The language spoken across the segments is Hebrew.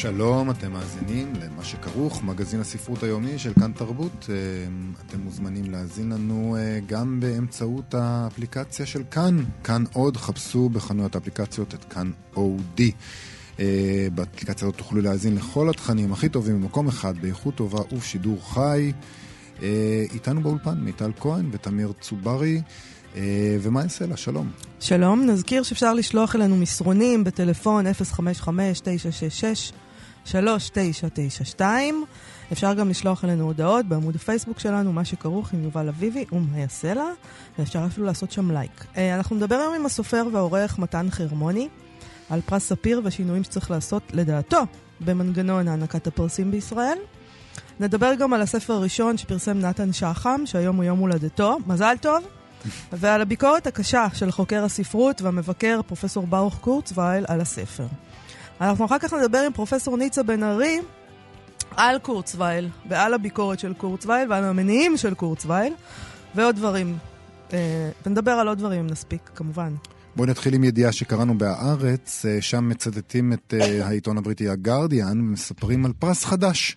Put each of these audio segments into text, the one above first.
שלום, אתם מאזינים למה שכרוך, מגזין הספרות היומי של כאן תרבות. אה, אתם מוזמנים להאזין לנו אה, גם באמצעות האפליקציה של כאן. כאן עוד, חפשו בחנויות האפליקציות את כאן אודי. אה, באפליקציה הזאת תוכלו להאזין לכל התכנים הכי טובים במקום אחד, באיכות טובה ובשידור חי. איתנו באולפן מיטל כהן ותמיר צוברי. ומה יעשה לה? שלום. שלום, נזכיר שאפשר לשלוח אלינו מסרונים בטלפון 055-966 3992. אפשר גם לשלוח אלינו הודעות בעמוד הפייסבוק שלנו, מה שכרוך עם יובל אביבי יעשה לה, ואפשר אפילו לעשות שם לייק. אה, אנחנו נדבר היום עם הסופר והעורך מתן חרמוני על פרס ספיר והשינויים שצריך לעשות, לדעתו, במנגנון הענקת הפרסים בישראל. נדבר גם על הספר הראשון שפרסם נתן שחם, שהיום הוא יום הולדתו. מזל טוב. ועל הביקורת הקשה של חוקר הספרות והמבקר פרופסור ברוך קורצווייל על הספר. אנחנו אחר כך נדבר עם פרופסור ניצה בן ארי על קורצווייל, ועל הביקורת של קורצווייל, ועל המניעים של קורצווייל, ועוד דברים. אה, ונדבר על עוד דברים אם נספיק, כמובן. בואי נתחיל עם ידיעה שקראנו בהארץ, אה, שם מצטטים את אה, העיתון הבריטי הגרדיאן, ומספרים על פרס חדש.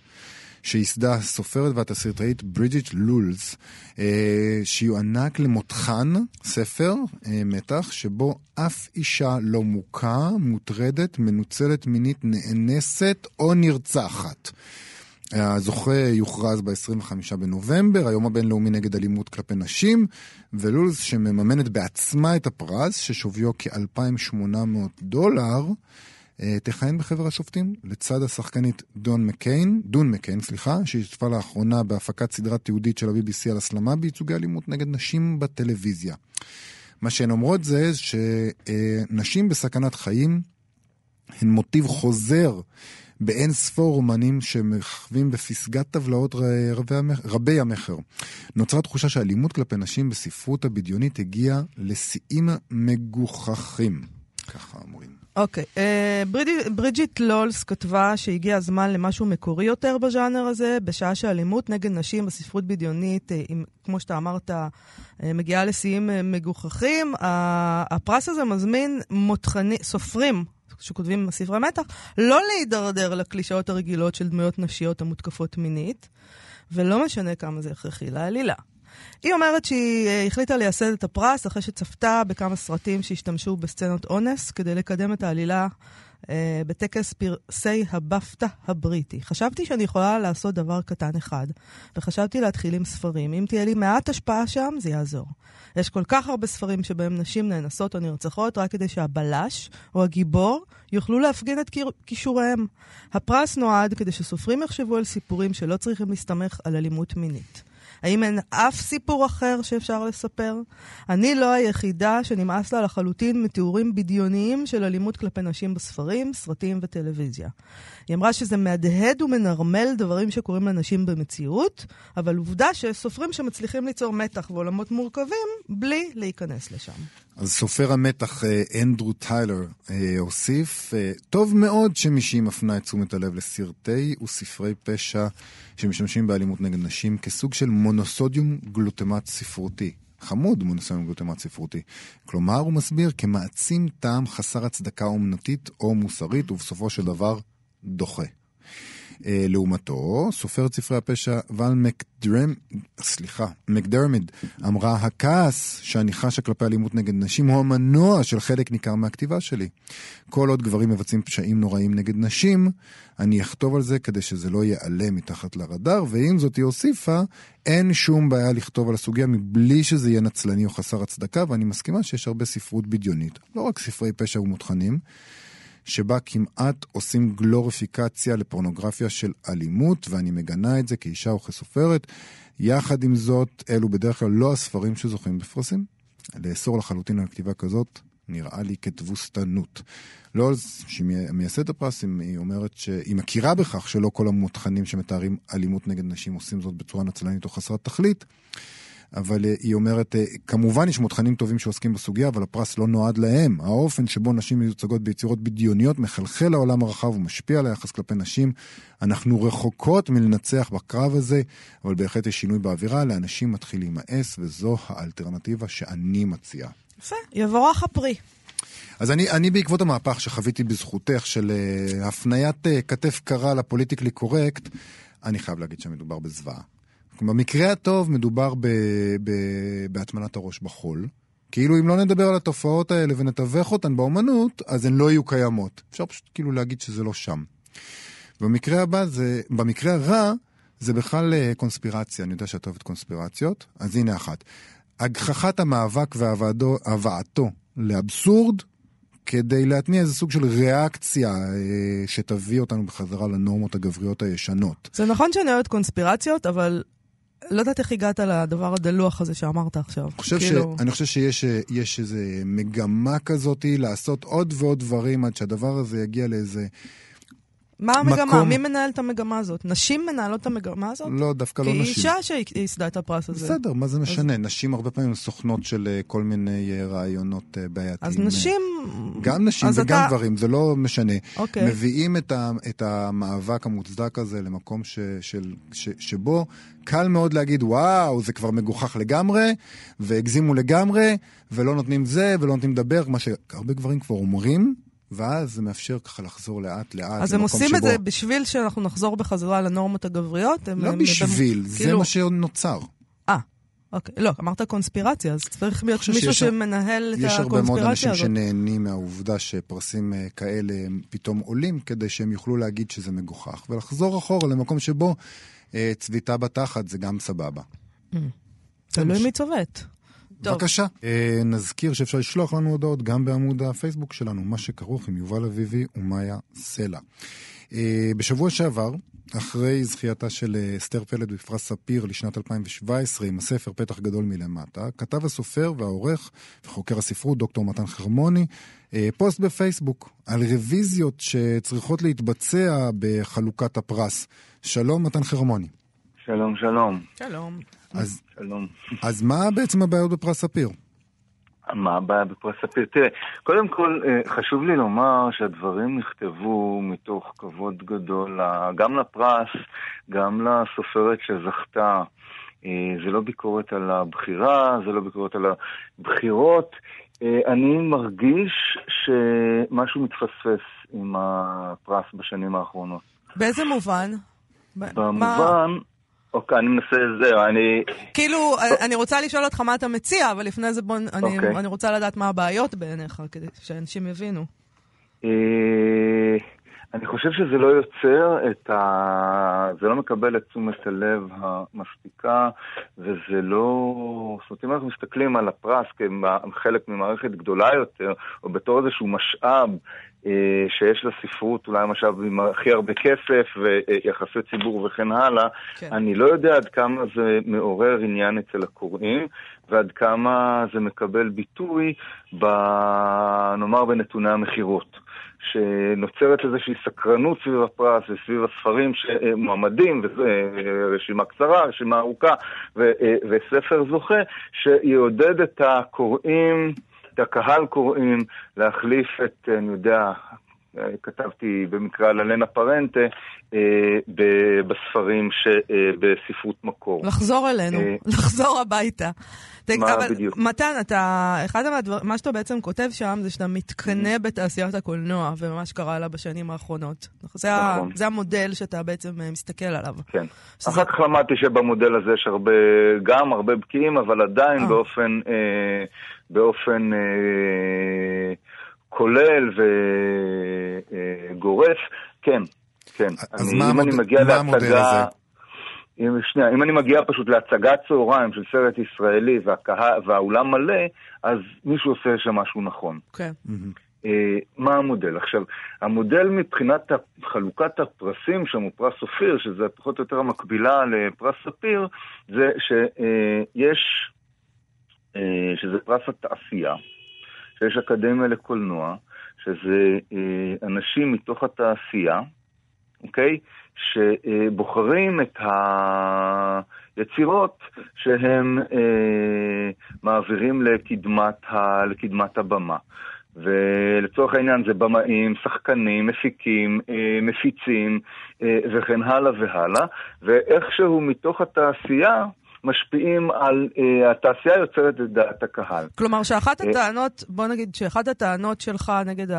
שייסדה הסופרת והתסריטאית ברידג'ט לולס, אה, שיוענק למותחן, ספר אה, מתח, שבו אף אישה לא מוכה, מוטרדת, מנוצלת מינית, נאנסת או נרצחת. הזוכה יוכרז ב-25 בנובמבר, היום הבינלאומי נגד אלימות כלפי נשים, ולולס שמממנת בעצמה את הפרס, ששוויו כ-2,800 דולר, תכהן בחבר השופטים לצד השחקנית דון מקיין, דון מקיין, סליחה, שהשתתפה לאחרונה בהפקת סדרה תיעודית של ה-BBC על הסלמה בייצוגי אלימות נגד נשים בטלוויזיה. מה שהן אומרות זה שנשים בסכנת חיים הן מוטיב חוזר באין ספור אומנים שמככבים בפסגת טבלאות רבי המכר. נוצרה תחושה שאלימות כלפי נשים בספרות הבדיונית הגיעה לשיאים מגוחכים, ככה אומרים. אוקיי, okay. אה, uh, ברידג'יט לולס כתבה שהגיע הזמן למשהו מקורי יותר בז'אנר הזה, בשעה שאלימות נגד נשים בספרות בדיונית, uh, עם, כמו שאתה אמרת, uh, מגיעה לשיאים uh, מגוחכים. Uh, הפרס הזה מזמין מותחני, סופרים שכותבים ספרי מתח, לא להידרדר לקלישאות הרגילות של דמויות נשיות המותקפות מינית, ולא משנה כמה זה הכרחי לעלילה. היא אומרת שהיא אה, החליטה לייסד את הפרס אחרי שצפתה בכמה סרטים שהשתמשו בסצנות אונס כדי לקדם את העלילה אה, בטקס פרסי הבפטה הבריטי. חשבתי שאני יכולה לעשות דבר קטן אחד, וחשבתי להתחיל עם ספרים. אם תהיה לי מעט השפעה שם, זה יעזור. יש כל כך הרבה ספרים שבהם נשים נאנסות או נרצחות רק כדי שהבלש או הגיבור יוכלו להפגין את כישוריהם. הפרס נועד כדי שסופרים יחשבו על סיפורים שלא צריכים להסתמך על אלימות מינית. האם אין אף סיפור אחר שאפשר לספר? אני לא היחידה שנמאס לה לחלוטין מתיאורים בדיוניים של אלימות כלפי נשים בספרים, סרטים וטלוויזיה. היא אמרה שזה מהדהד ומנרמל דברים שקורים לנשים במציאות, אבל עובדה שסופרים שמצליחים ליצור מתח ועולמות מורכבים בלי להיכנס לשם. אז סופר המתח אה, אנדרו טיילר אה, הוסיף, אה, טוב מאוד שמישהי מפנה את תשומת הלב לסרטי וספרי פשע שמשמשים באלימות נגד נשים כסוג של מונוסודיום גלוטמט ספרותי. חמוד מונוסודיום גלוטמט ספרותי. כלומר, הוא מסביר כמעצים טעם חסר הצדקה אומנותית או מוסרית, ובסופו של דבר דוחה. אה, לעומתו, סופרת ספרי הפשע ול מקדרם, סליחה, מקדרמיד אמרה, הכעס שאני חשה כלפי אלימות נגד נשים הוא המנוע של חלק ניכר מהכתיבה שלי. כל עוד גברים מבצעים פשעים נוראים נגד נשים, אני אכתוב על זה כדי שזה לא ייעלם מתחת לרדאר, ועם זאת היא הוסיפה, אין שום בעיה לכתוב על הסוגיה מבלי שזה יהיה נצלני או חסר הצדקה, ואני מסכימה שיש הרבה ספרות בדיונית, לא רק ספרי פשע ומותחנים. שבה כמעט עושים גלוריפיקציה לפורנוגרפיה של אלימות, ואני מגנה את זה כאישה וכסופרת. יחד עם זאת, אלו בדרך כלל לא הספרים שזוכים בפרסים. לאסור לחלוטין על כתיבה כזאת, נראה לי כתבוסתנות. לולס, שהיא מייסדת הפרס, היא אומרת שהיא מכירה בכך שלא כל המותחנים שמתארים אלימות נגד נשים עושים זאת בצורה נצלנית או חסרת תכלית. אבל אה, היא אומרת, אה, כמובן יש מותחנים טובים שעוסקים בסוגיה, אבל הפרס לא נועד להם. האופן שבו נשים מיוצגות ביצירות בדיוניות מחלחל לעולם הרחב ומשפיע על היחס כלפי נשים. אנחנו רחוקות מלנצח בקרב הזה, אבל בהחלט יש שינוי באווירה, לאנשים מתחיל להימאס, וזו האלטרנטיבה שאני מציע. יפה, יבורך הפרי. אז אני, אני בעקבות המהפך שחוויתי בזכותך של uh, הפניית uh, כתף קרה לפוליטיקלי קורקט, אני חייב להגיד שמדובר בזוועה. במקרה הטוב מדובר ב, ב, בהטמנת הראש בחול. כאילו אם לא נדבר על התופעות האלה ונתווך אותן באומנות, אז הן לא יהיו קיימות. אפשר פשוט כאילו להגיד שזה לא שם. במקרה הבא זה, במקרה הרע, זה בכלל אה, קונספירציה. אני יודע שאת אוהבת קונספירציות, אז הנה אחת. הגחכת המאבק והבאתו לאבסורד, כדי להתניע איזה סוג של ריאקציה אה, שתביא אותנו בחזרה לנורמות הגבריות הישנות. זה נכון שאני אוהבת קונספירציות, אבל לא יודעת איך הגעת לדבר הדלוח הזה שאמרת עכשיו. אני חושב, כאילו... ש... אני חושב שיש איזו מגמה כזאת לעשות עוד ועוד דברים עד שהדבר הזה יגיע לאיזה... מה המגמה? מקום... מי מנהל את המגמה הזאת? נשים מנהלות את המגמה הזאת? לא, דווקא לא נשים. כי אישה שייסדה את הפרס הזה. בסדר, מה זה משנה? אז... נשים הרבה פעמים סוכנות של אה, כל מיני אה, רעיונות אה, בעייתיים. אז נשים... גם נשים וגם אתה... גברים, זה לא משנה. אוקיי. מביאים את, ה... את המאבק המוצדק הזה למקום ש... של... ש... שבו קל מאוד להגיד, וואו, זה כבר מגוחך לגמרי, והגזימו לגמרי, ולא נותנים זה, ולא נותנים לדבר, מה שהרבה גברים כבר אומרים. ואז זה מאפשר ככה לחזור לאט לאט אז הם עושים שבו... את זה בשביל שאנחנו נחזור בחזרה לנורמות הגבריות? הם, לא הם, בשביל, הם, זה כאילו... מה שנוצר. אה, אוקיי. לא, אמרת קונספירציה, אז צריך להיות מישהו שמנהל את הקונספירציה הזאת. יש הרבה מאוד אנשים שנהנים מהעובדה שפרסים אה, כאלה פתאום עולים, כדי שהם יוכלו להגיד שזה מגוחך, ולחזור אחורה למקום שבו אה, צביטה בתחת זה גם סבבה. Mm. תלוי מי צובט. טוב. בבקשה. אה, נזכיר שאפשר לשלוח לנו הודעות גם בעמוד הפייסבוק שלנו, מה שכרוך עם יובל אביבי ומאיה סלע. אה, בשבוע שעבר, אחרי זכייתה של אה, אסתר פלד בפרס ספיר לשנת 2017 עם הספר פתח גדול מלמטה, כתב הסופר והעורך וחוקר הספרות דוקטור מתן חרמוני אה, פוסט בפייסבוק על רוויזיות שצריכות להתבצע בחלוקת הפרס. שלום מתן חרמוני. שלום, שלום. שלום. אז, שלום. אז מה בעצם הבעיות בפרס ספיר? מה הבעיה בפרס ספיר? תראה, קודם כל אה, חשוב לי לומר שהדברים נכתבו מתוך כבוד גדול גם לפרס, גם לסופרת שזכתה. אה, זה לא ביקורת על הבחירה, זה לא ביקורת על הבחירות. אה, אני מרגיש שמשהו מתפספס עם הפרס בשנים האחרונות. באיזה מובן? במובן... מה... אוקיי, אני מנסה, זהו, אני... כאילו, אני רוצה לשאול אותך מה אתה מציע, אבל לפני זה בוא, אני, אוקיי. אני רוצה לדעת מה הבעיות בעיניך, כדי שאנשים יבינו. אה, אני חושב שזה לא יוצר את ה... זה לא מקבל את תשומת הלב המספיקה, וזה לא... זאת אומרת, אם אנחנו מסתכלים על הפרס כחלק ממערכת גדולה יותר, או בתור איזשהו משאב שיש לספרות אולי משאב עם הכי הרבה כסף ויחסי ציבור וכן הלאה, כן. אני לא יודע עד כמה זה מעורר עניין אצל הקוראים ועד כמה זה מקבל ביטוי, ב... נאמר, בנתוני המכירות. שנוצרת איזושהי סקרנות סביב הפרס וסביב הספרים שמועמדים, רשימה קצרה, רשימה ארוכה, ו... וספר זוכה, שיעודד את הקוראים את הקהל קוראים להחליף את, אני יודע, כתבתי במקרה על אלנה פרנטה אה, בספרים בספרות מקור. לחזור אלינו, אה, לחזור הביתה. מה אבל בדיוק? מתן, אתה, אחד מהדברים, מה שאתה בעצם כותב שם זה שאתה מתקנא בתעשיית הקולנוע ומה שקרה לה בשנים האחרונות. זה, נכון. זה המודל שאתה בעצם אה, מסתכל עליו. כן. שזה... אחר כך למדתי שבמודל הזה יש הרבה, גם הרבה בקיאים, אבל עדיין באופן, אה, באופן אה, כולל וגורף, אה, כן. כן. אז אני, מה, המוד... מה המודל הזה? אם, שנייה, אם אני מגיע פשוט להצגת צהריים של סרט ישראלי והקה, והאולם מלא, אז מישהו עושה שם משהו נכון. כן. Okay. Uh, מה המודל? עכשיו, המודל מבחינת חלוקת הפרסים שם הוא פרס אופיר, שזה פחות או יותר המקבילה לפרס ספיר, זה שיש, uh, שזה פרס התעשייה, שיש אקדמיה לקולנוע, שזה אה, אנשים מתוך התעשייה, אוקיי? שבוחרים את היצירות שהם אה, מעבירים לקדמת, ה, לקדמת הבמה. ולצורך העניין זה במאים, שחקנים, מפיקים, אה, מפיצים אה, וכן הלאה והלאה, ואיכשהו מתוך התעשייה משפיעים על, uh, התעשייה יוצרת את דעת הקהל. כלומר, שאחת הטענות, בוא נגיד שאחת הטענות שלך נגד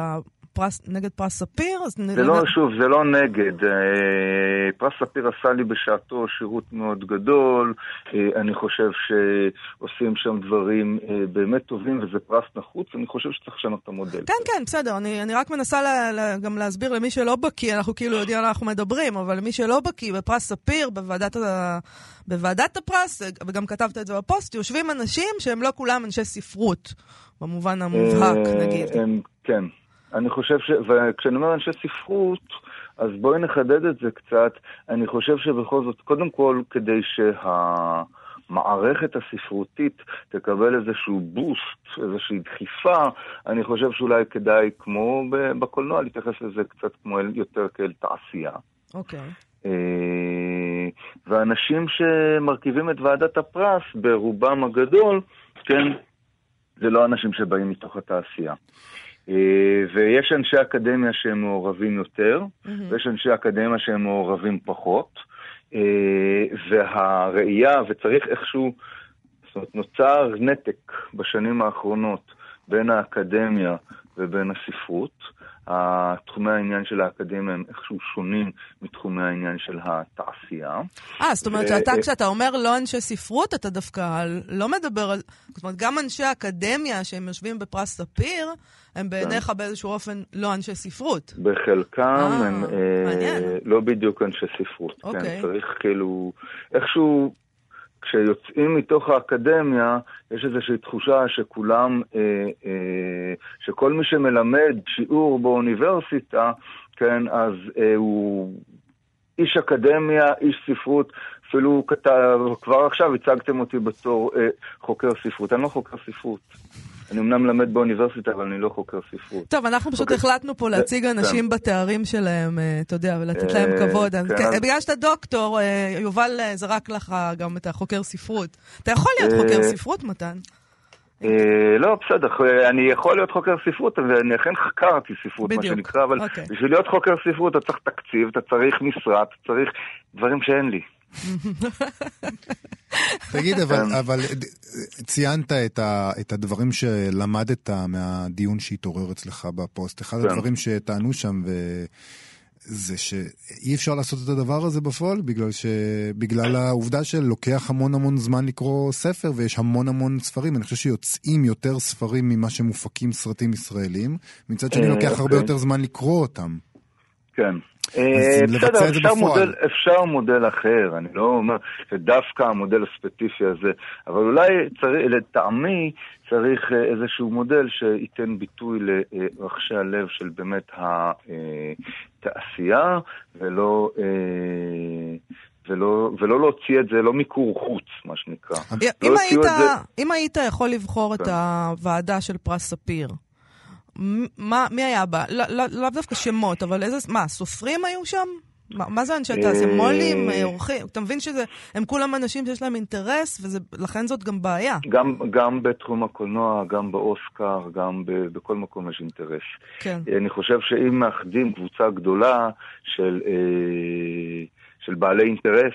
פרס, נגד פרס ספיר? אז זה לא, שוב, זה לא נגד. אה, פרס ספיר עשה לי בשעתו שירות מאוד גדול. אה, אני חושב שעושים שם דברים אה, באמת טובים, וזה פרס נחוץ. אני חושב שצריך לשנות את המודל. כן, כן, בסדר. אני, אני רק מנסה לה, לה, גם להסביר למי שלא בקיא, אנחנו כאילו יודעים על אנחנו מדברים, אבל למי שלא בקיא, בפרס ספיר, בוועדת, ה, בוועדת הפרס, וגם כתבת את זה בפוסט, יושבים אנשים שהם לא כולם אנשי ספרות, במובן המובהק, נגיד. הם, כן. אני חושב ש... וכשאני אומר אנשי ספרות, אז בואי נחדד את זה קצת. אני חושב שבכל זאת, קודם כל, כדי שהמערכת הספרותית תקבל איזשהו בוסט, איזושהי דחיפה, אני חושב שאולי כדאי, כמו בקולנוע, להתייחס לזה קצת כמו יותר כאל תעשייה. אוקיי. Okay. אה, ואנשים שמרכיבים את ועדת הפרס, ברובם הגדול, כן, זה לא אנשים שבאים מתוך התעשייה. אה, ויש אנשי אקדמיה שהם מעורבים יותר, mm-hmm. ויש אנשי אקדמיה שהם מעורבים פחות, אה, והראייה, וצריך איכשהו, זאת אומרת, נוצר נתק בשנים האחרונות בין האקדמיה ובין הספרות. תחומי העניין של האקדמיה הם איכשהו שונים מתחומי העניין של התעשייה. אה, זאת אומרת שאתה, כשאתה אומר לא אנשי ספרות, אתה דווקא לא מדבר על... זאת אומרת, גם אנשי אקדמיה שהם יושבים בפרס ספיר, הם בעיניך כן. באיזשהו אופן לא אנשי ספרות. בחלקם אה, הם אה, לא בדיוק אנשי ספרות. כן, אוקיי. צריך כאילו... איכשהו כשיוצאים מתוך האקדמיה, יש איזושהי תחושה שכולם, אה, אה, שכל מי שמלמד שיעור באוניברסיטה, כן, אז אה, הוא איש אקדמיה, איש ספרות, אפילו כתב, כבר עכשיו הצגתם אותי בתור אה, חוקר ספרות. אני לא חוקר ספרות. אני אמנם מלמד באוניברסיטה, אבל אני לא חוקר ספרות. טוב, אנחנו פשוט אוקיי. החלטנו פה להציג אנשים כן. בתארים שלהם, אה, אתה יודע, ולתת להם אה, כבוד. כן. כן, בגלל שאתה דוקטור, אה, יובל זרק לך גם את החוקר ספרות. אתה יכול להיות חוקר ספרות, מתן. לא, בסדר, אני יכול להיות חוקר ספרות, ואני אכן חקרתי ספרות, מה שנקרא, אבל אוקיי. בשביל להיות חוקר ספרות אתה צריך תקציב, אתה צריך משרה, אתה צריך דברים שאין לי. תגיד, אבל, כן. אבל ציינת את, ה, את הדברים שלמדת מהדיון שהתעורר אצלך בפוסט. אחד כן. הדברים שטענו שם, ו... זה שאי אפשר לעשות את הדבר הזה בפועל, בגלל, ש... בגלל העובדה שלוקח המון המון זמן לקרוא ספר, ויש המון המון ספרים. אני חושב שיוצאים יותר ספרים ממה שמופקים סרטים ישראלים. מצד שני, לוקח הרבה אוקיי. יותר זמן לקרוא אותם. כן. אה, בסדר, אפשר מודל, אפשר מודל אחר, אני לא אומר שדווקא המודל הספציפי הזה, אבל אולי צריך, לטעמי צריך אה, איזשהו מודל שייתן ביטוי לרחשי הלב של באמת התעשייה, ולא... אה, ולא, ולא להוציא את זה, לא מיקור חוץ, מה שנקרא. אם, לא היית, זה... אם היית יכול לבחור כן. את הוועדה של פרס ספיר, מה, מי היה בה? לאו לא, לא דווקא שמות, אבל איזה, מה, סופרים היו שם? מה, מה זה אנשי תעשייה? מו"לים, אה, עורכים? אתה מבין שהם כולם אנשים שיש להם אינטרס, ולכן זאת גם בעיה. גם, גם בתחום הקולנוע, גם באוסקר, גם ב, בכל מקום יש אינטרס. כן. אני חושב שאם מאחדים קבוצה גדולה של, אה, של בעלי אינטרס,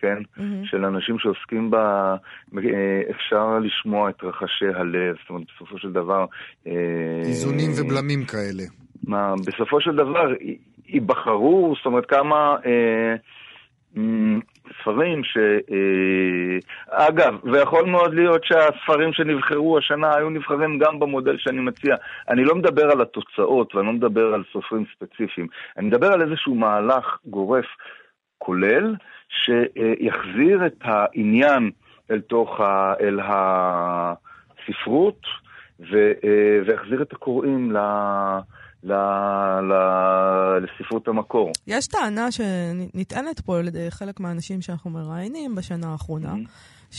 כן? Mm-hmm. של אנשים שעוסקים בה, אפשר לשמוע את רחשי הלב, זאת אומרת, בסופו של דבר... אה, איזונים ובלמים כאלה. מה, בסופו של דבר ייבחרו, זאת אומרת, כמה... אה, ספרים ש... אה, אגב, ויכול מאוד להיות שהספרים שנבחרו השנה היו נבחרים גם במודל שאני מציע. אני לא מדבר על התוצאות ואני לא מדבר על סופרים ספציפיים. אני מדבר על איזשהו מהלך גורף כולל, שיחזיר את העניין אל תוך ה... אל הספרות, ו... ויחזיר את הקוראים ל... ל... ל... לספרות המקור. יש טענה שנטענת פה על ידי חלק מהאנשים שאנחנו מראיינים בשנה האחרונה, mm-hmm.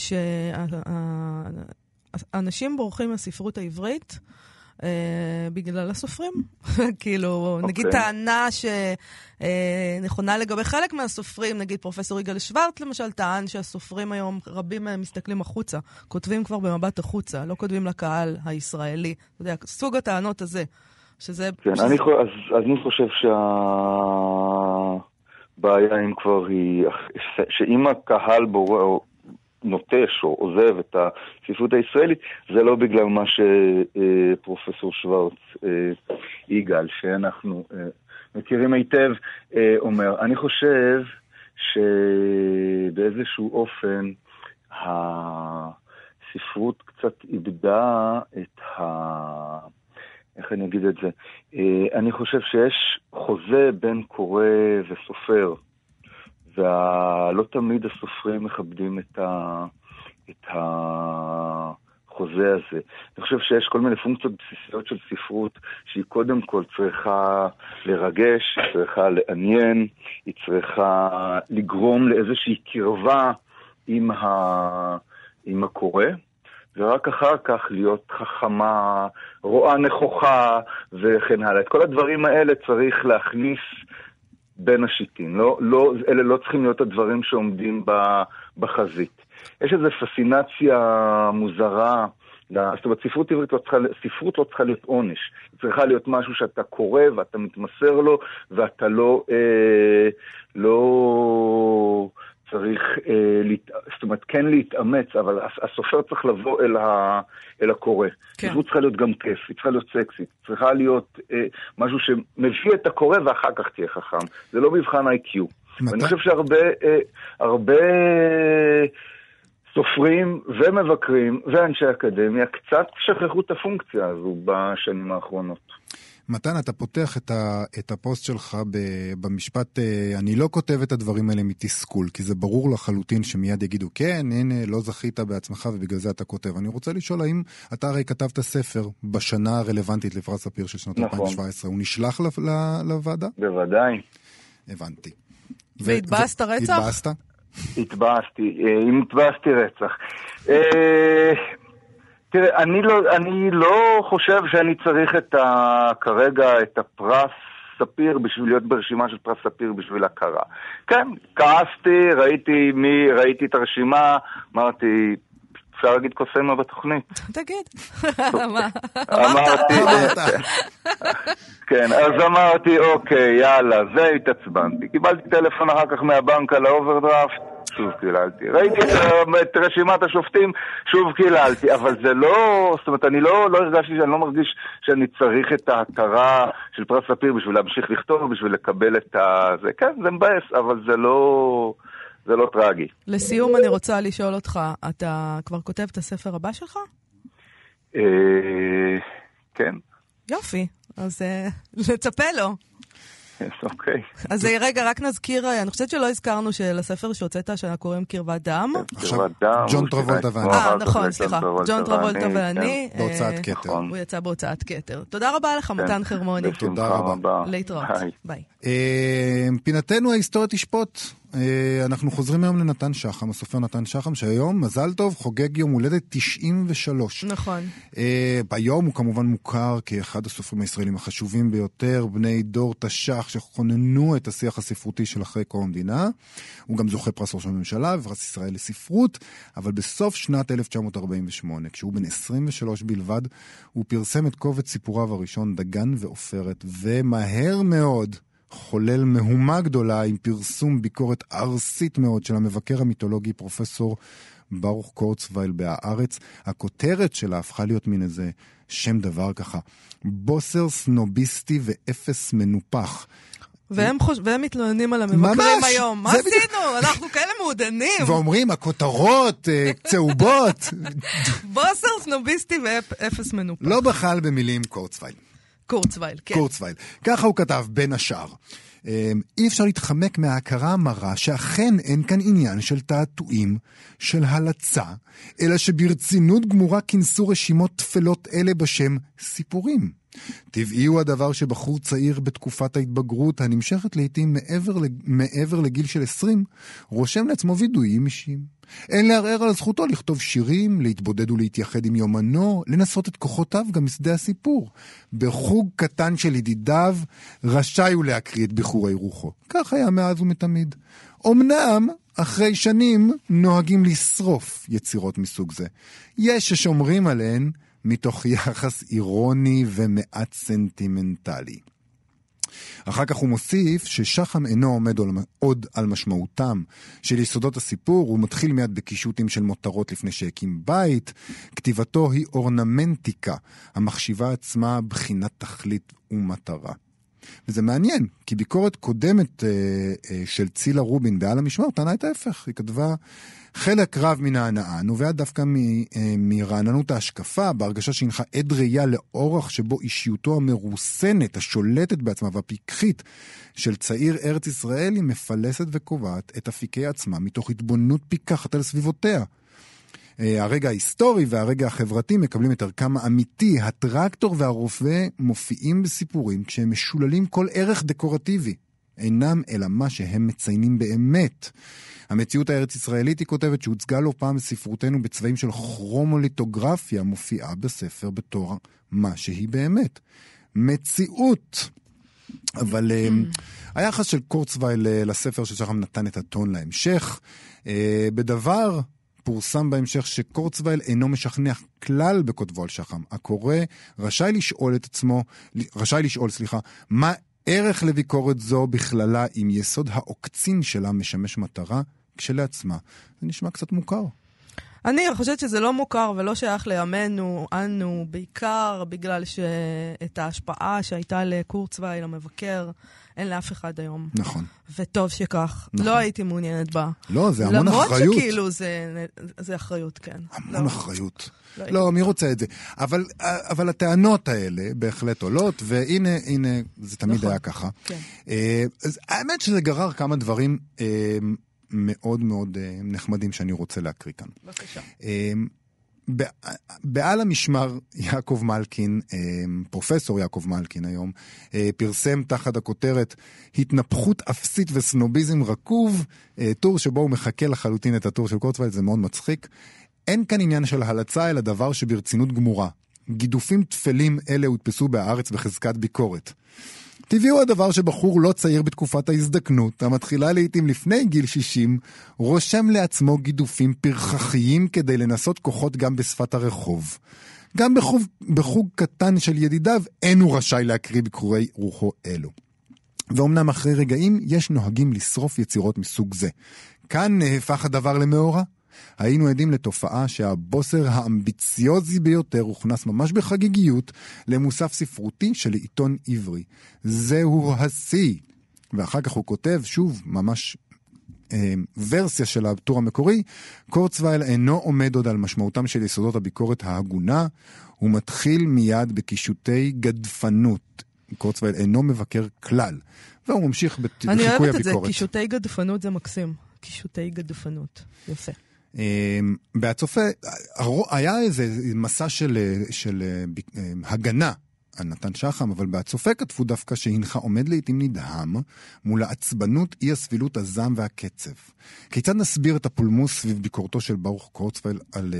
שאנשים בורחים מהספרות העברית אה, בגלל הסופרים. כאילו, okay. נגיד אוקיי. טענה שנכונה אה, לגבי חלק מהסופרים, נגיד פרופסור יגאל שוורט למשל טען שהסופרים היום, רבים מהם מסתכלים החוצה, כותבים כבר במבט החוצה, לא כותבים לקהל הישראלי. אתה יודע, סוג הטענות הזה. שזה... כן, שזה... אני, אז, אז אני חושב שהבעיה אם כבר היא, שאם הקהל בורא, נוטש או עוזב את הספרות הישראלית, זה לא בגלל מה שפרופסור שוורץ אה, יגאל, שאנחנו אה, מכירים היטב, אה, אומר. אני חושב שבאיזשהו אופן הספרות קצת איבדה את ה... איך אני אגיד את זה? אני חושב שיש חוזה בין קורא וסופר. ולא תמיד הסופרים מכבדים את, ה, את החוזה הזה. אני חושב שיש כל מיני פונקציות בסיסיות של ספרות שהיא קודם כל צריכה לרגש, היא צריכה לעניין, היא צריכה לגרום לאיזושהי קרבה עם, ה, עם הקורא. ורק אחר כך להיות חכמה, רואה נכוחה וכן הלאה. את כל הדברים האלה צריך להכניס בין השיטים. לא, לא, אלה לא צריכים להיות הדברים שעומדים בחזית. יש איזו פסינציה מוזרה. זאת אומרת, ספרות עברית לא צריכה, ספרות לא צריכה להיות עונש. היא צריכה להיות משהו שאתה קורא ואתה מתמסר לו, ואתה לא, אה, לא צריך, אה, להת... זאת אומרת, כן להתאמץ, אבל הסופר צריך לבוא אל, ה... אל הקורא. כן. ספרות צריכה להיות גם כיף, היא צריכה להיות סקסית, צריכה להיות אה, משהו שמביא את הקורא ואחר כך תהיה חכם. זה לא מבחן איי-קיו. ואני חושב שהרבה אה, הרבה סופרים ומבקרים ואנשי אקדמיה קצת שכחו את הפונקציה הזו בשנים האחרונות. מתן, אתה פותח את, ה, את הפוסט שלך ב, במשפט, אה, אני לא כותב את הדברים האלה מתסכול, כי זה ברור לחלוטין שמיד יגידו, כן, הנה, לא זכית בעצמך ובגלל זה אתה כותב. אני רוצה לשאול, האם אתה הרי כתבת ספר בשנה הרלוונטית לפרס ספיר של שנת נכון. 2017, הוא נשלח ל, ל, לוועדה? בוודאי. הבנתי. והתבאסת רצח? התבאסת? התבאסתי, אה, אם התבאסתי רצח. אה, תראה, אני לא, אני לא חושב שאני צריך את ה, כרגע את הפרס ספיר בשביל להיות ברשימה של פרס ספיר בשביל הכרה. כן, כעסתי, ראיתי מי, ראיתי את הרשימה, אמרתי, אפשר להגיד קוסמה בתוכנית. תגיד. אמרתי, כן, אז אמרתי, אוקיי, יאללה, זה התעצבנתי. קיבלתי טלפון אחר כך מהבנק על האוברדרפט. שוב קיללתי. ראיתי את רשימת השופטים, שוב קיללתי, אבל זה לא, זאת אומרת, אני לא, לא הרגשתי, אני לא מרגיש שאני צריך את ההכרה של פרס ספיר בשביל להמשיך לכתוב, בשביל לקבל את ה... זה, כן, זה מבאס, אבל זה לא... זה לא טרגי. לסיום, אני רוצה לשאול אותך, אתה כבר כותב את הספר הבא שלך? אה... כן. יופי, אז אה, נצפה לו. אוקיי. אז רגע, רק נזכיר, אני חושבת שלא הזכרנו שלספר שהוצאת, שאנחנו קוראים קרבת דם. כן, קרבת דם. ג'ון טרבולטה ואני. אה, נכון, סליחה. ג'ון טרבולטה ואני. כן. בהוצאת כתר. נכון. הוא יצא בהוצאת כתר. תודה רבה לך, כן. מתן חרמוני. תודה רבה. להתראות. ביי. אה, פינתנו ההיסטוריה תשפוט. אה, אנחנו חוזרים היום לנתן שחם, הסופר נתן שחם, שהיום, מזל טוב, חוגג יום הולדת 93. נכון. אה, ביום הוא כמובן מוכר כאחד הסופרים הישראלים החשובים ביותר, בני דור תש"ח שכוננו את השיח הספרותי של אחרי קום המדינה. הוא גם זוכה פרס ראש הממשלה ופרס ישראל לספרות, אבל בסוף שנת 1948, כשהוא בן 23 בלבד, הוא פרסם את קובץ סיפוריו הראשון, דגן ועופרת, ומהר מאוד, חולל מהומה גדולה עם פרסום ביקורת ארסית מאוד של המבקר המיתולוגי פרופסור ברוך קורצווייל בהארץ. הכותרת שלה הפכה להיות מין איזה שם דבר ככה, בוסר סנוביסטי ואפס מנופח. והם, חוש... והם מתלוננים על המבקרים ממש, היום. מה עשינו? בדיוק... אנחנו כאלה מעודנים. ואומרים, הכותרות אה, צהובות. בוסר סנוביסטי ואפס מנופח. לא בכלל במילים קורצווייל. קורצווייל, כן. קורצווייל. ככה הוא כתב, בין השאר. אמ, אי אפשר להתחמק מההכרה המרה שאכן אין כאן עניין של תעתועים, של הלצה, אלא שברצינות גמורה כינסו רשימות תפלות אלה בשם סיפורים. טבעי הוא הדבר שבחור צעיר בתקופת ההתבגרות, הנמשכת לעתים מעבר, מעבר לגיל של 20, רושם לעצמו וידויים אישיים. אין לערער על זכותו לכתוב שירים, להתבודד ולהתייחד עם יומנו, לנסות את כוחותיו גם משדה הסיפור. בחוג קטן של ידידיו, רשאי הוא להקריא את בחורי רוחו. כך היה מאז ומתמיד. אמנם, אחרי שנים, נוהגים לשרוף יצירות מסוג זה. יש ששומרים עליהן מתוך יחס אירוני ומעט סנטימנטלי. אחר כך הוא מוסיף ששחם אינו עומד עוד על משמעותם של יסודות הסיפור, הוא מתחיל מיד בקישוטים של מותרות לפני שהקים בית. כתיבתו היא אורנמנטיקה, המחשיבה עצמה בחינת תכלית ומטרה. וזה מעניין, כי ביקורת קודמת אה, אה, של צילה רובין בעל המשמר טענה את ההפך. היא כתבה, חלק רב מן ההנאה נובע דווקא מ, אה, מרעננות ההשקפה, בהרגשה שהנחה עד ראייה לאורח שבו אישיותו המרוסנת, השולטת בעצמה והפיקחית של צעיר ארץ ישראל היא מפלסת וקובעת את אפיקי עצמה מתוך התבוננות פיקחת על סביבותיה. אה, הרגע ההיסטורי והרגע החברתי מקבלים את ערכם האמיתי. הטרקטור והרופא מופיעים בסיפורים כשהם משוללים כל ערך דקורטיבי. אינם אלא מה שהם מציינים באמת. המציאות הארץ-ישראלית, היא כותבת, שהוצגה לא פעם בספרותנו בצבעים של כרומוליטוגרפיה, מופיעה בספר בתור מה שהיא באמת. מציאות. אבל אה, היחס של קורצווייל אה, לספר של שחם נתן את הטון להמשך. בדבר פורסם בהמשך שקורצווייל אינו משכנע כלל בכותבו על שחם. הקורא רשאי לשאול את עצמו, רשאי לשאול, סליחה, מה ערך לביקורת זו בכללה אם יסוד העוקצין שלה משמש מטרה כשלעצמה. זה נשמע קצת מוכר. אני חושבת שזה לא מוכר ולא שייך לימינו, אנו, בעיקר בגלל שאת ההשפעה שהייתה לקורצווייל, המבקר, אין לאף אחד היום. נכון. וטוב שכך. נכון. לא הייתי מעוניינת בה. לא, זה המון למרות אחריות. למרות שכאילו זה, זה אחריות, כן. המון לא. אחריות. לא, לא מי רוצה את זה? אבל, אבל הטענות האלה בהחלט עולות, והנה, הנה, זה תמיד נכון. היה ככה. כן. אה, אז האמת שזה גרר כמה דברים אה, מאוד מאוד אה, נחמדים שאני רוצה להקריא כאן. בבקשה. בעל המשמר יעקב מלקין, אה, פרופסור יעקב מלקין היום, אה, פרסם תחת הכותרת התנפחות אפסית וסנוביזם רקוב, אה, טור שבו הוא מחכה לחלוטין את הטור של קורצווייל, זה מאוד מצחיק. אין כאן עניין של הלצה, אלא דבר שברצינות גמורה. גידופים טפלים אלה הודפסו בהארץ בחזקת ביקורת. טבעי הוא הדבר שבחור לא צעיר בתקופת ההזדקנות, המתחילה לעיתים לפני גיל 60, רושם לעצמו גידופים פרחחיים כדי לנסות כוחות גם בשפת הרחוב. גם בחוג, בחוג קטן של ידידיו אין הוא רשאי להקריא ביקורי רוחו אלו. ואומנם אחרי רגעים יש נוהגים לשרוף יצירות מסוג זה. כאן נהפך הדבר למאורע. היינו עדים לתופעה שהבוסר האמביציוזי ביותר הוכנס ממש בחגיגיות למוסף ספרותי של עיתון עברי. זהו השיא. ואחר כך הוא כותב, שוב, ממש אה, ורסיה של הטור המקורי, קורצווייל אינו עומד עוד על משמעותם של יסודות הביקורת ההגונה, הוא מתחיל מיד בקישוטי גדפנות. קורצווייל אינו מבקר כלל, והוא ממשיך בחיקוי הביקורת. אני אוהבת את זה, קישוטי גדפנות זה מקסים. קישוטי גדפנות, יפה. אמ, בהצופה, היה איזה מסע של, של אה, הגנה על נתן שחם, אבל בהצופה כתבו דווקא שהנך עומד לעיתים נדהם מול העצבנות, אי הסבילות, הזעם והקצב. כיצד נסביר את הפולמוס סביב ביקורתו של ברוך קורצפייל על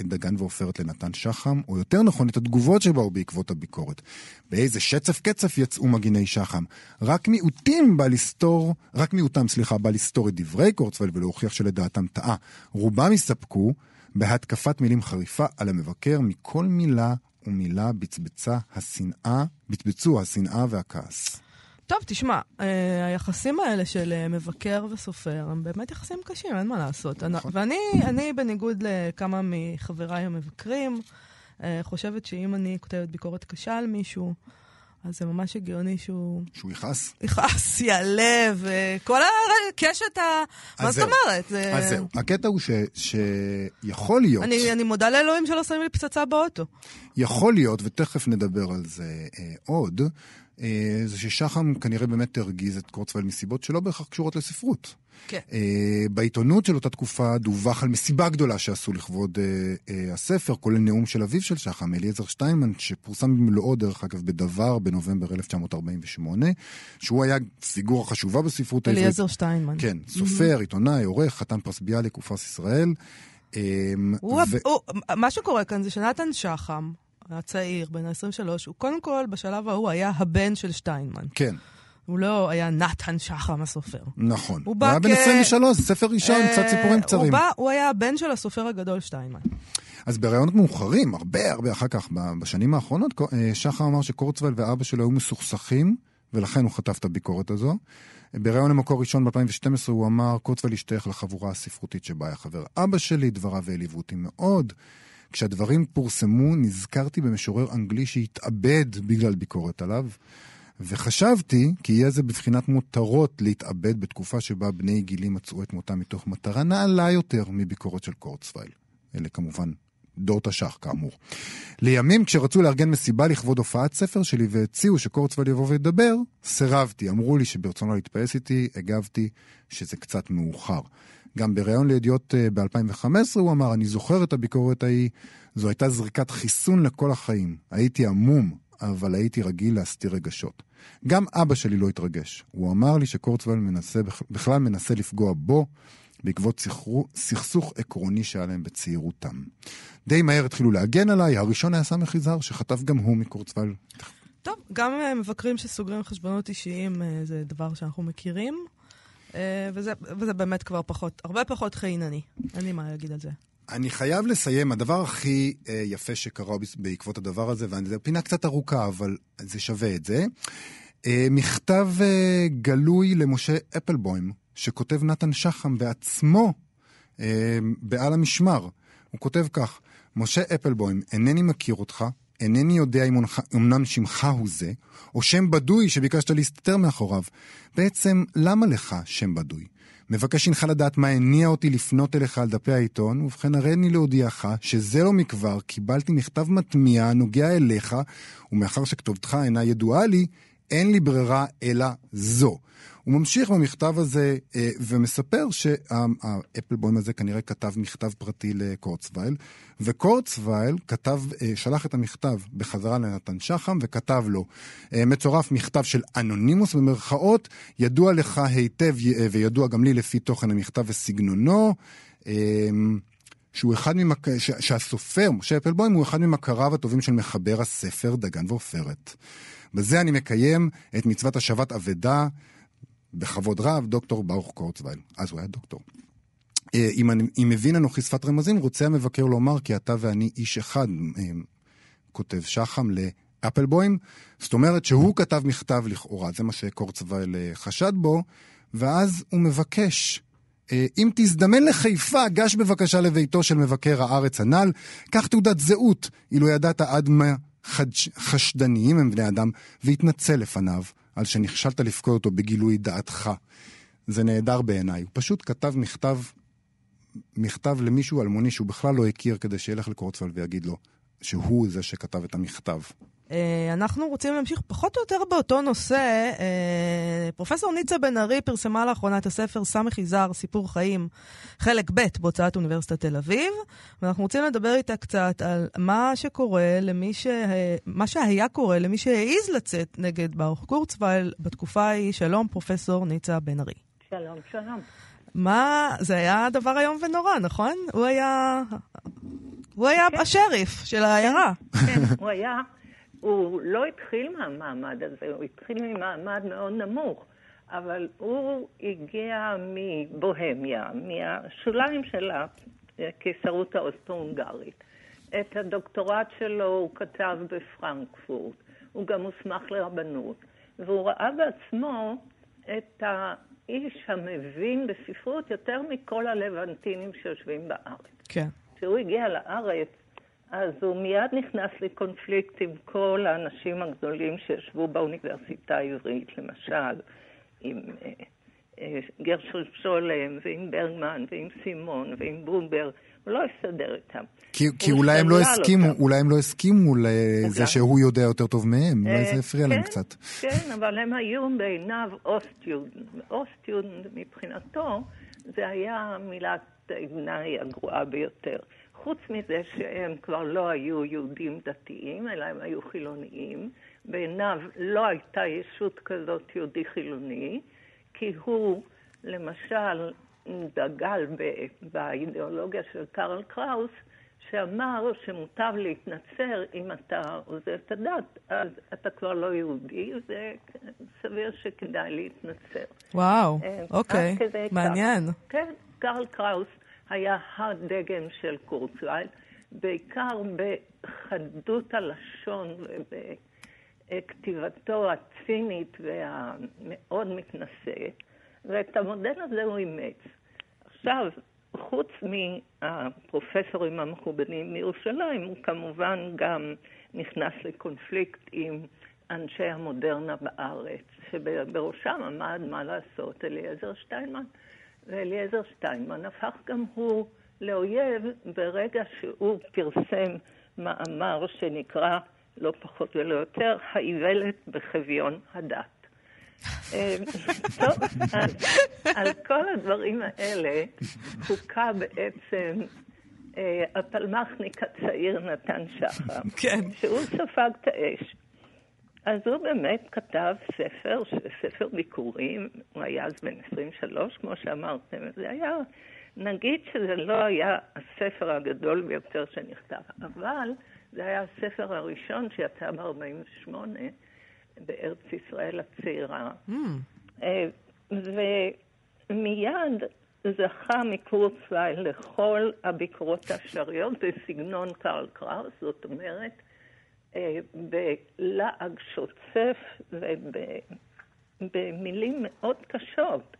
uh, דגן ועופרת לנתן שחם, או יותר נכון, את התגובות שבאו בעקבות הביקורת? באיזה שצף קצף יצאו מגיני שחם? רק מיעוטים בא לסתור, רק מיעוטם, סליחה, בא לסתור את דברי קורצפייל ולהוכיח שלדעתם טעה. רובם הסתפקו בהתקפת מילים חריפה על המבקר מכל מילה ומילה בצבצה השנאה, בצבצו השנאה והכעס. טוב, תשמע, אה, היחסים האלה של אה, מבקר וסופר הם באמת יחסים קשים, אין מה לעשות. נכון. ואני, אני, בניגוד לכמה מחבריי המבקרים, אה, חושבת שאם אני כותבת ביקורת קשה על מישהו, אז זה ממש הגיוני שהוא... שהוא יכעס? יכעס, יעלה, וכל הקשת ה... מה זאת אומרת? זה... אז זהו. הקטע הוא ש... שיכול להיות... אני, אני מודה לאלוהים שלא שמים לי פצצה באוטו. יכול להיות, ותכף נדבר על זה אה, עוד, אה, זה ששחם כנראה באמת הרגיז את קורצווייל מסיבות שלא בהכרח קשורות לספרות. כן. Uh, בעיתונות של אותה תקופה דווח על מסיבה גדולה שעשו לכבוד uh, uh, הספר, כולל נאום של אביו של שחם, אליעזר שטיינמן, שפורסם במלואו, דרך אגב, בדבר בנובמבר 1948, שהוא היה פיגורה חשובה בספרות העברית. אליעזר שטיינמן. כן, סופר, עיתונאי, עורך, חתן פרס ביאליק ופרס ישראל. אמ, הוא, ו- הוא, מה שקורה כאן זה שנתן שחם, הצעיר, בן ה-23, הוא קודם כל, בשלב ההוא, היה הבן של שטיינמן. כן, הוא לא היה נתן שחם הסופר. נכון. הוא הוא היה בן כ- 23, ספר ראשון, קצת אה, סיפורים הוא, קצרים. בא, הוא היה הבן של הסופר הגדול שטיינמן. אז בראיונות מאוחרים, הרבה הרבה אחר כך, בשנים האחרונות, אה, שחר אמר שקורצווייל ואבא שלו היו מסוכסכים, ולכן הוא חטף את הביקורת הזו. בראיון למקור ראשון ב-2012 הוא אמר, קורצווייל השתייך לחבורה הספרותית שבה היה חבר אבא שלי, דבריו העליבו אותי מאוד. כשהדברים פורסמו, נזכרתי במשורר אנגלי שהתאבד בגלל ביקורת עליו, וחשבתי כי יהיה זה בבחינת מותרות להתאבד בתקופה שבה בני גילי מצאו את מותם מתוך מטרה נעלה יותר מביקורת של קורצווייל. אלה כמובן דור תש"ח כאמור. לימים כשרצו לארגן מסיבה לכבוד הופעת ספר שלי והציעו שקורצווייל יבוא וידבר, סירבתי. אמרו לי שברצונו להתפייס איתי, הגבתי שזה קצת מאוחר. גם בריאיון לידיעות אה, ב-2015 הוא אמר, אני זוכר את הביקורת ההיא, זו הייתה זריקת חיסון לכל החיים. הייתי עמום, אבל הייתי רגיל להסתיר רגשות. גם אבא שלי לא התרגש. הוא אמר לי שקורצווייל מנסה, בכלל מנסה לפגוע בו, בעקבות סכרו, סכסוך עקרוני שהיה להם בצעירותם. די מהר התחילו להגן עליי, הראשון היה סמך יזהר, שחטף גם הוא מקורצווייל. טוב, גם אה, מבקרים שסוגרים חשבונות אישיים אה, זה דבר שאנחנו מכירים, אה, וזה, וזה באמת כבר פחות, הרבה פחות חינני. אין לי מה להגיד על זה. אני חייב לסיים, הדבר הכי אה, יפה שקרה בעקבות הדבר הזה, וזו פינה קצת ארוכה, אבל זה שווה את זה. אה, מכתב אה, גלוי למשה אפלבוים, שכותב נתן שחם בעצמו אה, בעל המשמר. הוא כותב כך: משה אפלבוים, אינני מכיר אותך, אינני יודע אם אמנם שמך הוא זה, או שם בדוי שביקשת להסתתר מאחוריו. בעצם, למה לך שם בדוי? מבקש הנך לדעת מה הניע אותי לפנות אליך על דפי העיתון, ובכן הריני להודיעך שזה לא מכבר קיבלתי מכתב מטמיע הנוגע אליך, ומאחר שכתובתך אינה ידועה לי, אין לי ברירה אלא זו. הוא ממשיך במכתב הזה אה, ומספר שהאפלבוים הזה כנראה כתב מכתב פרטי לקורצווייל, וקורצווייל כתב, אה, שלח את המכתב בחזרה לנתן שחם וכתב לו, אה, מצורף מכתב של אנונימוס במרכאות, ידוע לך היטב אה, וידוע גם לי לפי תוכן המכתב וסגנונו. אה, שהוא אחד ממק... ש... שהסופר, משה אפלבוים, הוא אחד ממכריו הטובים של מחבר הספר דגן ועופרת. בזה אני מקיים את מצוות השבת אבדה, בכבוד רב, דוקטור ברוך קורצווייל. אז הוא היה דוקטור. אה, אם, אני, אם מבין אנוכי שפת רמזים, רוצה המבקר לומר כי אתה ואני איש אחד, אה, כותב שחם לאפלבוים. זאת אומרת שהוא כתב מכתב לכאורה, זה מה שקורצווייל אה, חשד בו, ואז הוא מבקש אם תזדמן לחיפה, גש בבקשה לביתו של מבקר הארץ הנ"ל, קח תעודת זהות, אילו ידעת עד מה חשדניים הם בני אדם, והתנצל לפניו על שנכשלת לפקוד אותו בגילוי דעתך. זה נהדר בעיניי. הוא פשוט כתב מכתב, מכתב למישהו אלמוני שהוא בכלל לא הכיר, כדי שילך לקורצווייל ויגיד לו שהוא זה שכתב את המכתב. אנחנו רוצים להמשיך פחות או יותר באותו נושא. פרופסור ניצה בן ארי פרסמה לאחרונה את הספר סמך יזהר, סיפור חיים, חלק ב' בהוצאת אוניברסיטת תל אביב, ואנחנו רוצים לדבר איתה קצת על מה שקורה למי ש... מה שהיה קורה למי שהעז לצאת נגד ברוך קורצווייל בתקופה ההיא. שלום, פרופסור ניצה בן ארי. שלום, שלום. מה, זה היה דבר איום ונורא, נכון? הוא היה... הוא היה כן. השריף של העיירה. כן, הוא היה... הוא לא התחיל מהמעמד הזה, הוא התחיל ממעמד מאוד נמוך, אבל הוא הגיע מבוהמיה, מהשוליים של הקיסרות האוסטרו-הונגרית. את הדוקטורט שלו הוא כתב בפרנקפורט, הוא גם הוסמך לרבנות, והוא ראה בעצמו את האיש המבין בספרות יותר מכל הלבנטינים שיושבים בארץ. כן. כשהוא הגיע לארץ, אז הוא מיד נכנס לקונפליקט עם כל האנשים הגדולים שישבו באוניברסיטה העברית, למשל, עם אה, גרשון שולם, ועם ברגמן, ועם סימון, ועם בובר, הוא לא הסתדר איתם. כי, כי אולי הם לא הסכימו, אותם. אולי הם לא הסכימו לזה. שהוא יודע יותר טוב מהם, אולי זה אה, הפריע להם כן, קצת. כן, אבל הם היו בעיניו אוסטיודנט. אוסטיודנט מבחינתו זה היה מילת הגנאי הגרועה ביותר. חוץ מזה שהם כבר לא היו יהודים דתיים, אלא הם היו חילוניים. בעיניו לא הייתה ישות כזאת יהודי חילוני, כי הוא, למשל, דגל באידיאולוגיה של קרל קראוס, שאמר שמוטב להתנצר אם אתה עוזב את הדת, אז אתה כבר לא יהודי, וסביר שכדאי להתנצר. וואו, אה, אוקיי, כדי כך. מעניין. כן, קרל קראוס היה הדגם של קורצווייל, בעיקר בחדות הלשון ובכתיבתו הצינית והמאוד מתנשאת, ואת המודל הזה הוא אימץ. עכשיו, חוץ מהפרופסורים המכובדים מירושלים, הוא כמובן גם נכנס לקונפליקט עם אנשי המודרנה בארץ, שבראשם עמד, מה לעשות, אליעזר שטיינמן. ואליעזר שטיינמן הפך גם הוא לאויב ברגע שהוא פרסם מאמר שנקרא, לא פחות ולא יותר, האיוולת בחביון הדת. אה, טוב, אז על כל הדברים האלה הוכה בעצם אה, הפלמחניק הצעיר נתן שחר, כן. שהוא ספג את האש. אז הוא באמת כתב ספר, ספר ביקורים, הוא היה אז בן 23, כמו שאמרתם, זה היה, נגיד שזה לא היה הספר הגדול ביותר שנכתב, אבל זה היה הספר הראשון שיצא ב-48 בארץ ישראל הצעירה. Mm, אה, ומיד זכה מקורצווייל לכל הביקורות האפשריות בסגנון קרל קראוס, זאת אומרת, בלעג שוצף ובמילים מאוד קשות.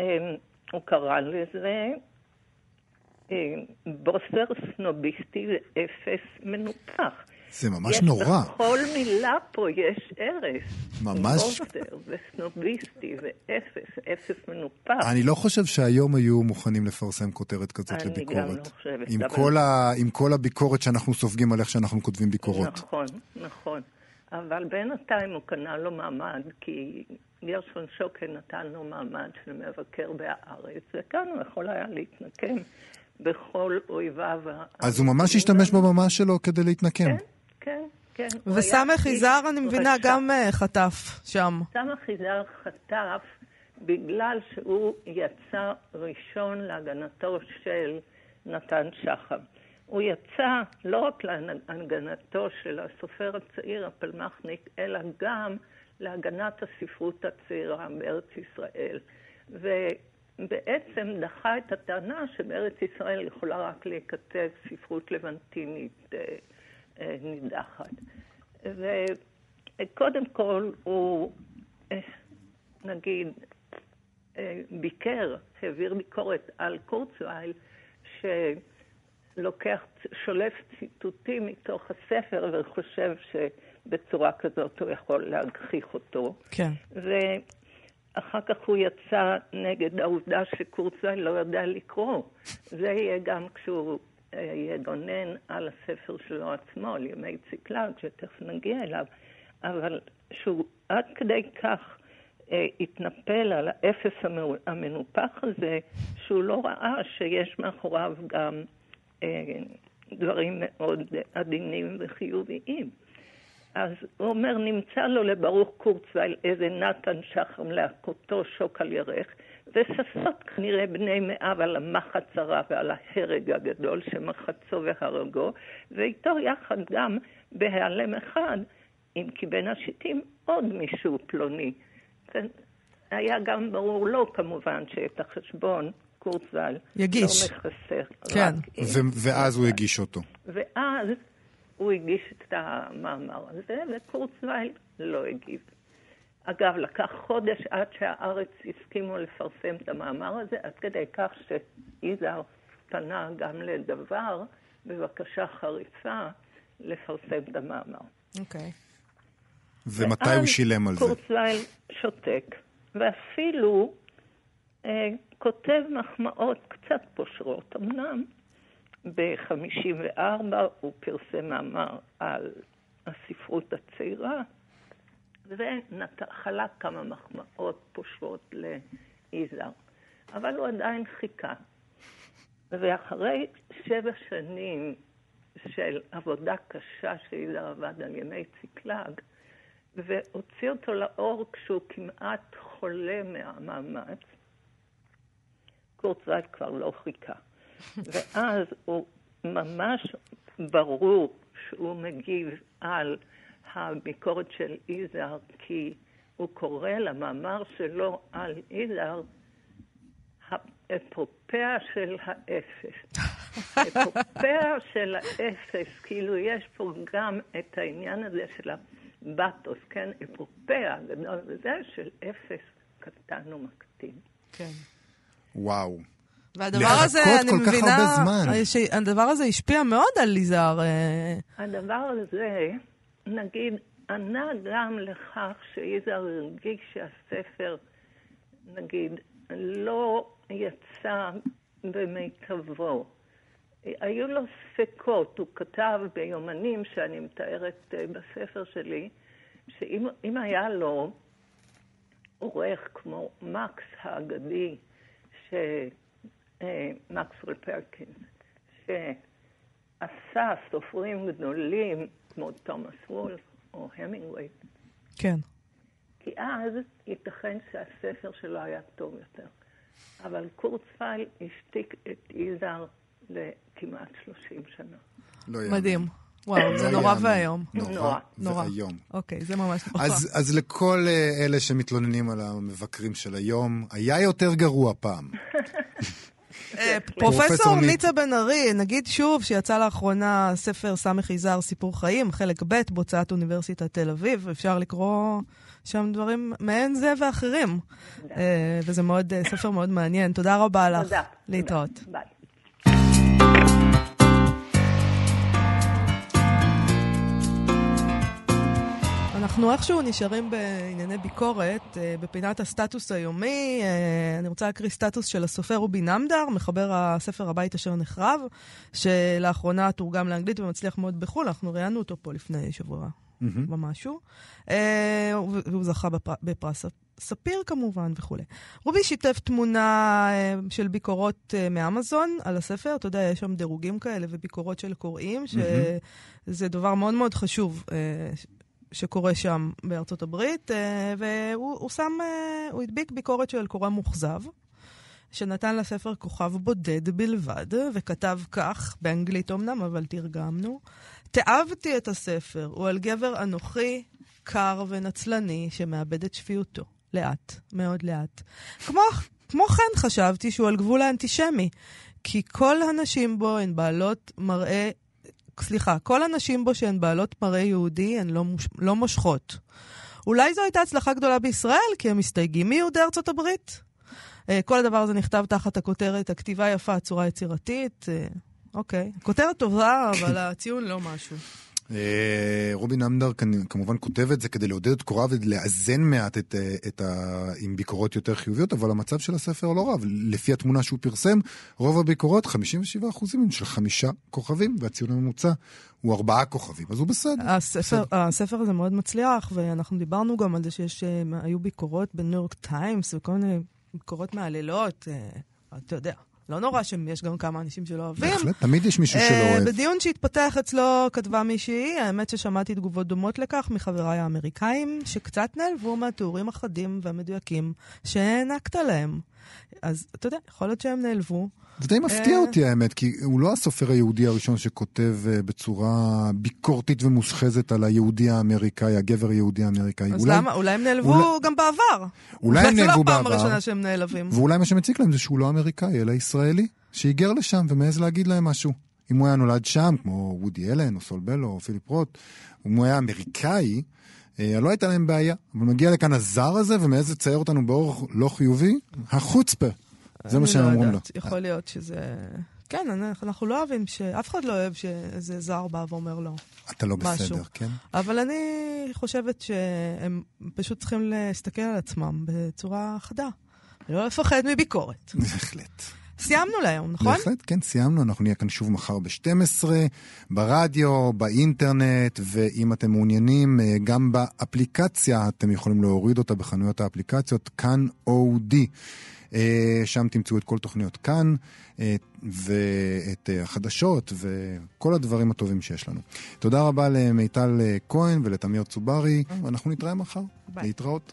אה, הוא קרא לזה אה, בוסר סנוביסטי ואפס מנופח. זה ממש יש נורא. בכל מילה פה יש הרס. ממש. וסנוביסטי ואפס, אפס מנופח. אני לא חושב שהיום היו מוכנים לפרסם כותרת כזאת אני גם לביקורת. לא חושבת, עם כל ה- עם כל הביקורת שאנחנו סופגים על איך שאנחנו כותבים ביקורות. נכון, נכון. אבל בינתיים הוא קנה לו מעמד, כי גרשון שוקן נתן לו מעמד של מבקר בהארץ, וכאן הוא יכול היה להתנקם בכל אויביו. אז הוא ממש השתמש בבמה שלו כדי להתנקם. כן, כן, כן. וסמך יזהר, אני מבינה, רשע. גם אה, חטף שם. סמך יזהר חטף בגלל שהוא יצא ראשון להגנתו של נתן שחם. הוא יצא לא רק להגנתו של הסופר הצעיר, הפלמחניק, אלא גם להגנת הספרות הצעירה בארץ ישראל. ובעצם דחה את הטענה שבארץ ישראל יכולה רק להיכתב ספרות לבנטינית אה, נידחת. וקודם כל הוא, אה, נגיד, אה, ביקר, העביר ביקורת על קורצווייל, שלוקח, שולף ציטוטים מתוך הספר וחושב שבצורה כזאת הוא יכול להגחיך אותו. כן. ואחר כך הוא יצא נגד העובדה שקורצווייל לא יודע לקרוא. זה יהיה גם כשהוא יגונן על הספר שלו עצמו, על ימי ציקלג, שתכף נגיע אליו, אבל שהוא עד כדי כך אה, התנפל על האפס המנופח הזה, שהוא לא ראה שיש מאחוריו גם אה, דברים מאוד עדינים וחיוביים. אז הוא אומר, נמצא לו לברוך קורצווייל איזה נתן שחם להכותו שוק על ירך, וששות כנראה בני מאב על המחץ הרע ועל ההרג הגדול שמחצו והרגו, ואיתו יחד גם בהיעלם אחד, אם כי בין השיטים עוד מישהו פלוני. כן, היה גם ברור לו כמובן שאת החשבון קורצווייל יגיש. לא מחסר. כן. ו- ואז הוא הגיש אותו. ואז הוא הגיש את המאמר הזה, וקורצווייל לא הגיב. אגב, לקח חודש עד שהארץ הסכימו לפרסם את המאמר הזה, עד כדי כך שיזהר פנה גם לדבר בבקשה חריפה לפרסם את המאמר. אוקיי. ומתי הוא שילם על זה? קורצווייל שותק, ואפילו אה, כותב מחמאות קצת פושרות אמנם. ב-54 הוא פרסם מאמר על הספרות הצעירה, וחלק כמה מחמאות פושרות ליזהר. אבל הוא עדיין חיכה. ואחרי שבע שנים של עבודה קשה שיזהר עבד על ימי ציקלג, והוציא אותו לאור כשהוא כמעט חולה מהמאמץ, קורצווייל כבר לא חיכה. ואז הוא ממש ברור שהוא מגיב על הביקורת של יזהר, כי הוא קורא למאמר שלו על יזהר האפופאה של האפס. האפופאה של האפס, כאילו יש פה גם את העניין הזה של הבטוס, כן? אפופאה גדול וזה של אפס קטן ומקטין. כן. וואו. והדבר הזה, אני מבינה, הדבר הזה השפיע מאוד על יזהר. אה, הדבר הזה, נגיד, ענה גם לכך שיזהר הרגיש שהספר, נגיד, לא יצא במיטבו. היו לו ספקות, הוא כתב ביומנים שאני מתארת אה, בספר שלי, שאם אם היה לו עורך כמו מקס האגדי, ש... אה, מקסוול פרקינס, שעשה סופרים גדולים כמו תומאס וולף או המינגווי, כן. כי אז ייתכן שהספר שלו היה טוב יותר. אבל קורצווייל השתיק את יזהר לכמעט 30 שנה. לא יאמן. מדהים. וואו, זה לא נורא יאמן. ואיום. נורא נורא. נורא. ואיום. אוקיי, זה ממש נורא. אז, אז לכל אה, אלה שמתלוננים על המבקרים של היום, היה יותר גרוע פעם. אה, פרופסור פרופסור ניצה. בן ארי, נגיד שוב שיצא לאחרונה ספר סמך יזהר סיפור חיים, חלק ב' בהוצאת אוניברסיטת תל אביב, אפשר לקרוא שם דברים מעין זה ואחרים. אה, וזה אה, ספר מאוד מעניין. תודה רבה לך. תודה. להתראות. ביי. אנחנו איכשהו נשארים בענייני ביקורת, אה, בפינת הסטטוס היומי. אה, אני רוצה להקריא סטטוס של הסופר רובי נמדר, מחבר הספר הבית אשר נחרב, שלאחרונה תורגם לאנגלית ומצליח מאוד בחו"ל. אנחנו ראיינו אותו פה לפני שבוע ומשהו. אה, והוא זכה בפר- בפרס ספיר כמובן וכולי. רובי שיתף תמונה של ביקורות מאמזון על הספר. אתה יודע, יש שם דירוגים כאלה וביקורות של קוראים, שזה דבר מאוד מאוד חשוב. שקורה שם בארצות הברית, אה, והוא הוא שם, אה, הוא הדביק ביקורת של קורא מוכזב, שנתן לספר כוכב בודד בלבד, וכתב כך, באנגלית אמנם, אבל תרגמנו: תיעבתי את הספר, הוא על גבר אנוכי, קר ונצלני, שמאבד את שפיותו. לאט, מאוד לאט. כמו, כמו כן חשבתי שהוא על גבול האנטישמי, כי כל הנשים בו הן בעלות מראה סליחה, כל הנשים בו שהן בעלות מראה יהודי הן לא, מוש... לא מושכות. אולי זו הייתה הצלחה גדולה בישראל, כי הם מסתייגים מיהודי ארצות הברית. אה, כל הדבר הזה נכתב תחת הכותרת, הכתיבה יפה, הצורה יצירתית. אה, אוקיי. כותרת טובה, אבל הציון לא משהו. אה, רובין אמדר כמובן כותב את זה כדי לעודד את קוראיו ולאזן מעט את, אה, את ה... עם ביקורות יותר חיוביות, אבל המצב של הספר לא רע. לפי התמונה שהוא פרסם, רוב הביקורות, 57 אחוזים הם של חמישה כוכבים, והציון הממוצע הוא ארבעה כוכבים, אז הוא בסדר. הספר, הספר הזה מאוד מצליח, ואנחנו דיברנו גם על זה שיש, אה, ביקורות בניו יורק טיימס וכל מיני ביקורות מהללות. אתה יודע, לא נורא שיש גם כמה אנשים שלא אוהבים. בהחלט, תמיד יש מישהו שלא אה, אוהב. בדיון שהתפתח אצלו כתבה מישהי, האמת ששמעתי תגובות דומות לכך מחבריי האמריקאים, שקצת נעלבו מהתיאורים החדים והמדויקים שהענקת להם. אז אתה יודע, יכול להיות שהם נעלבו. זה די מפתיע אה. אותי האמת, כי הוא לא הסופר היהודי הראשון שכותב אה, בצורה ביקורתית ומושחזת על היהודי האמריקאי, הגבר היהודי האמריקאי. אז אולי- למה? אולי הם נעלבו אולי- גם בעבר. אולי הם זה לא נעלבו הפעם בעבר. הראשונה שהם נעלבים. ואולי מה שמציק להם זה שהוא לא אמריקאי, אלא ישראלי, שהיגר לשם ומעז להגיד להם משהו. אם הוא היה נולד שם, כמו וודי אלן, או סול בלו, או פיליפ רוט, אם הוא היה אמריקאי, לא הייתה להם בעיה. אבל מגיע לכאן הזר הזה ומעז לצייר אותנו באור לא חיובי, החוצפה. זה מה אני שהם לא אומרים לו. יכול להיות שזה... כן, אנחנו- לא אוהבים, ש- אף אחד לא אוהב שאיזה זר בא ואומר לו. אתה לא משהו. בסדר, כן? אבל אני חושבת שהם פשוט צריכים להסתכל על עצמם בצורה חדה לא לפחד מביקורת. בהחלט. סיימנו להיום, נכון? בהחלט, כן, סיימנו. אנחנו נהיה כאן שוב מחר ב-12, ברדיו, באינטרנט, ואם אתם מעוניינים, אה, גם באפליקציה, אתם יכולים להוריד אותה בחנויות האפליקציות, כאן אודי. אה, שם תמצאו את כל תוכניות כאן, אה, ואת החדשות, וכל הדברים הטובים שיש לנו. תודה רבה למיטל כהן ולתמיר צוברי, ואנחנו נתראה מחר. ביי. להתראות.